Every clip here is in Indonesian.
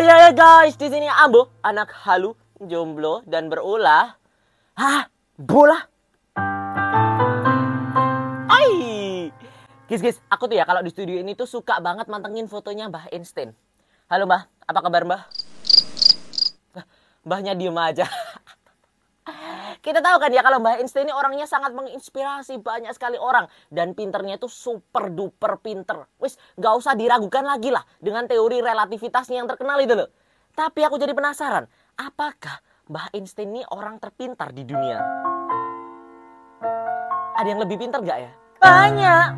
Hai hai guys, di sini Ambo, anak halu, jomblo dan berulah. Hah, bola? Hai. Guys, guys, aku tuh ya kalau di studio ini tuh suka banget mantengin fotonya Mbah Einstein. Halo Mbah, apa kabar Mbah? Mbahnya diem aja. Kita tahu kan ya kalau Mbah Einstein ini orangnya sangat menginspirasi banyak sekali orang dan pinternya itu super duper pinter. Wis, nggak usah diragukan lagi lah dengan teori relativitasnya yang terkenal itu loh. Tapi aku jadi penasaran, apakah Mbah Einstein ini orang terpintar di dunia? Ada yang lebih pintar gak ya? Banyak.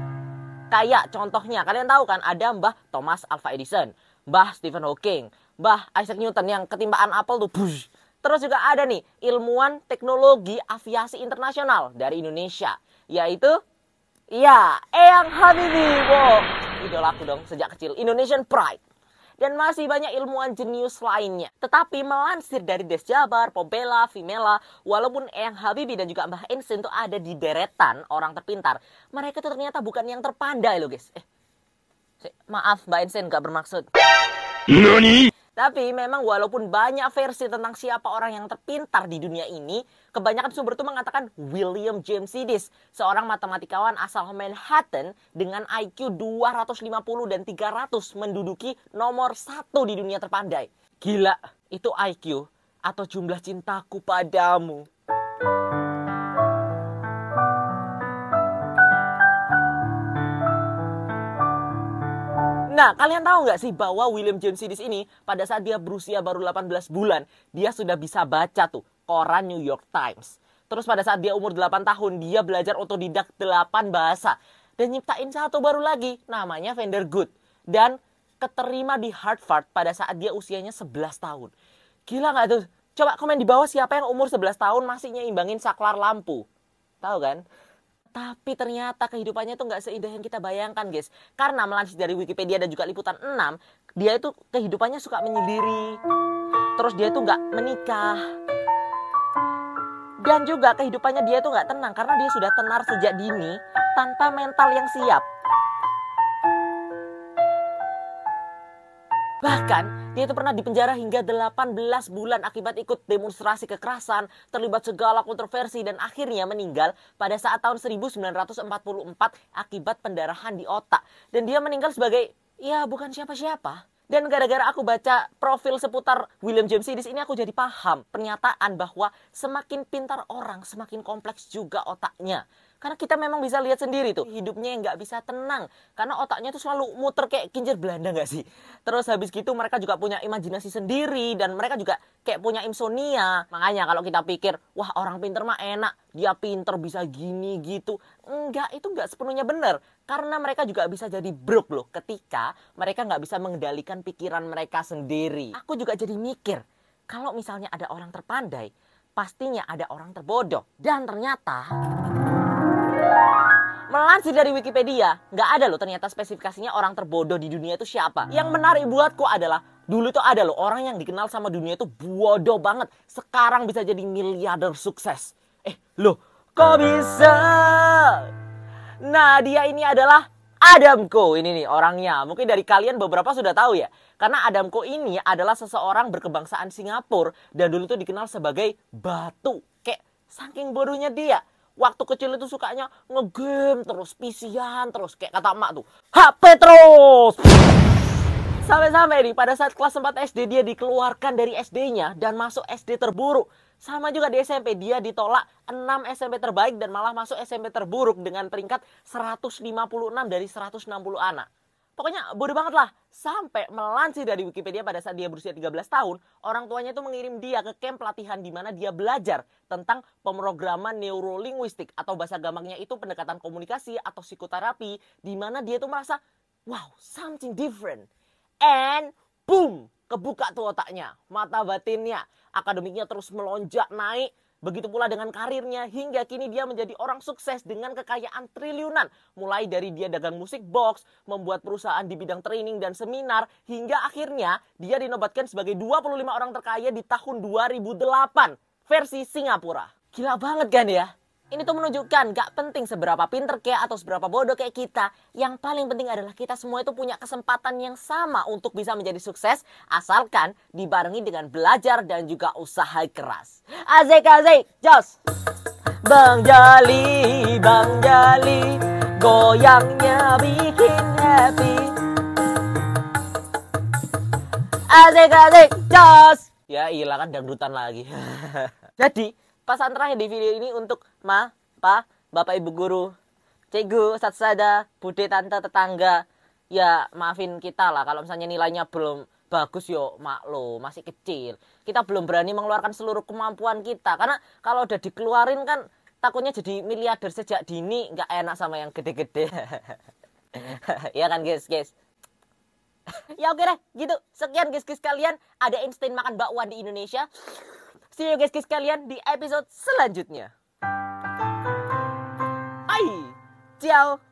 Kayak contohnya, kalian tahu kan ada Mbah Thomas Alva Edison, Mbah Stephen Hawking, Mbah Isaac Newton yang ketimpaan apel tuh bush, Terus juga ada nih ilmuwan teknologi aviasi internasional dari Indonesia, yaitu iya Eyang Habibie. Wow, idolaku dong sejak kecil, Indonesian Pride. Dan masih banyak ilmuwan jenius lainnya. Tetapi melansir dari Des Jabar, Pobela, Vimela, walaupun Eyang Habibie dan juga Mbah Einstein itu ada di deretan orang terpintar, mereka itu ternyata bukan yang terpandai loh guys. Eh, maaf Mbak Einstein gak bermaksud. Nani? Tapi memang walaupun banyak versi tentang siapa orang yang terpintar di dunia ini, kebanyakan sumber itu mengatakan William James Sidis, seorang matematikawan asal Manhattan dengan IQ 250 dan 300 menduduki nomor satu di dunia terpandai. Gila, itu IQ atau jumlah cintaku padamu. Nah, kalian tahu nggak sih bahwa William James Sidis ini pada saat dia berusia baru 18 bulan, dia sudah bisa baca tuh koran New York Times. Terus pada saat dia umur 8 tahun, dia belajar otodidak 8 bahasa. Dan nyiptain satu baru lagi, namanya Vandergood. Dan keterima di Harvard pada saat dia usianya 11 tahun. Gila nggak tuh? Coba komen di bawah siapa yang umur 11 tahun masih nyimbangin saklar lampu. Tahu kan? Tapi ternyata kehidupannya itu nggak seindah yang kita bayangkan, guys. Karena melansir dari Wikipedia dan juga liputan 6, dia itu kehidupannya suka menyendiri. Terus dia itu nggak menikah. Dan juga kehidupannya dia itu nggak tenang karena dia sudah tenar sejak dini tanpa mental yang siap. Bahkan, dia itu pernah dipenjara hingga 18 bulan akibat ikut demonstrasi kekerasan, terlibat segala kontroversi, dan akhirnya meninggal pada saat tahun 1944 akibat pendarahan di otak. Dan dia meninggal sebagai, ya bukan siapa-siapa. Dan gara-gara aku baca profil seputar William James Sidis ini aku jadi paham pernyataan bahwa semakin pintar orang semakin kompleks juga otaknya. Karena kita memang bisa lihat sendiri tuh hidupnya yang nggak bisa tenang karena otaknya tuh selalu muter kayak kincir Belanda nggak sih. Terus habis gitu mereka juga punya imajinasi sendiri dan mereka juga kayak punya insomnia. Makanya kalau kita pikir wah orang pinter mah enak dia pinter bisa gini gitu. Enggak itu nggak sepenuhnya benar karena mereka juga bisa jadi broke loh ketika mereka nggak bisa mengendalikan pikiran mereka sendiri. Aku juga jadi mikir kalau misalnya ada orang terpandai pastinya ada orang terbodoh dan ternyata Melansir dari Wikipedia, nggak ada loh ternyata spesifikasinya orang terbodoh di dunia itu siapa. Yang menarik buatku adalah dulu tuh ada loh orang yang dikenal sama dunia itu bodoh banget. Sekarang bisa jadi miliarder sukses. Eh, loh, kok bisa? Nah, dia ini adalah Adamko ini nih orangnya. Mungkin dari kalian beberapa sudah tahu ya. Karena Adamko ini adalah seseorang berkebangsaan Singapura dan dulu tuh dikenal sebagai batu. Kayak saking bodohnya dia waktu kecil itu sukanya ngegame terus, pisian terus, kayak kata emak tuh, HP terus. Sampai-sampai nih pada saat kelas 4 SD dia dikeluarkan dari SD-nya dan masuk SD terburuk. Sama juga di SMP dia ditolak 6 SMP terbaik dan malah masuk SMP terburuk dengan peringkat 156 dari 160 anak. Pokoknya bodoh banget lah. Sampai melansir dari Wikipedia pada saat dia berusia 13 tahun, orang tuanya itu mengirim dia ke camp pelatihan di mana dia belajar tentang pemrograman neurolinguistik atau bahasa gampangnya itu pendekatan komunikasi atau psikoterapi di mana dia tuh merasa wow, something different. And boom, kebuka tuh otaknya, mata batinnya, akademiknya terus melonjak naik Begitu pula dengan karirnya hingga kini dia menjadi orang sukses dengan kekayaan triliunan. Mulai dari dia dagang musik box, membuat perusahaan di bidang training dan seminar, hingga akhirnya dia dinobatkan sebagai 25 orang terkaya di tahun 2008 versi Singapura. Gila banget kan ya? Ini tuh menunjukkan gak penting seberapa pinter kayak atau seberapa bodoh kayak kita. Yang paling penting adalah kita semua itu punya kesempatan yang sama untuk bisa menjadi sukses. Asalkan dibarengi dengan belajar dan juga usaha keras. Azik azik, jos! Bang Jali, Bang Jali, goyangnya bikin happy. Azik azik, jos! Ya iyalah kan dangdutan lagi. Jadi pesan terakhir di video ini untuk ma, pa, bapak ibu guru, cikgu, satsada, bude, tante, tetangga. Ya maafin kita lah kalau misalnya nilainya belum bagus yo maklo masih kecil. Kita belum berani mengeluarkan seluruh kemampuan kita. Karena kalau udah dikeluarin kan takutnya jadi miliarder sejak dini nggak enak sama yang gede-gede. Ya kan guys guys? Ya oke deh gitu. Sekian guys guys kalian. Ada instant makan bakwan di Indonesia. See you guys, guys kalian di episode selanjutnya. Hai, ciao.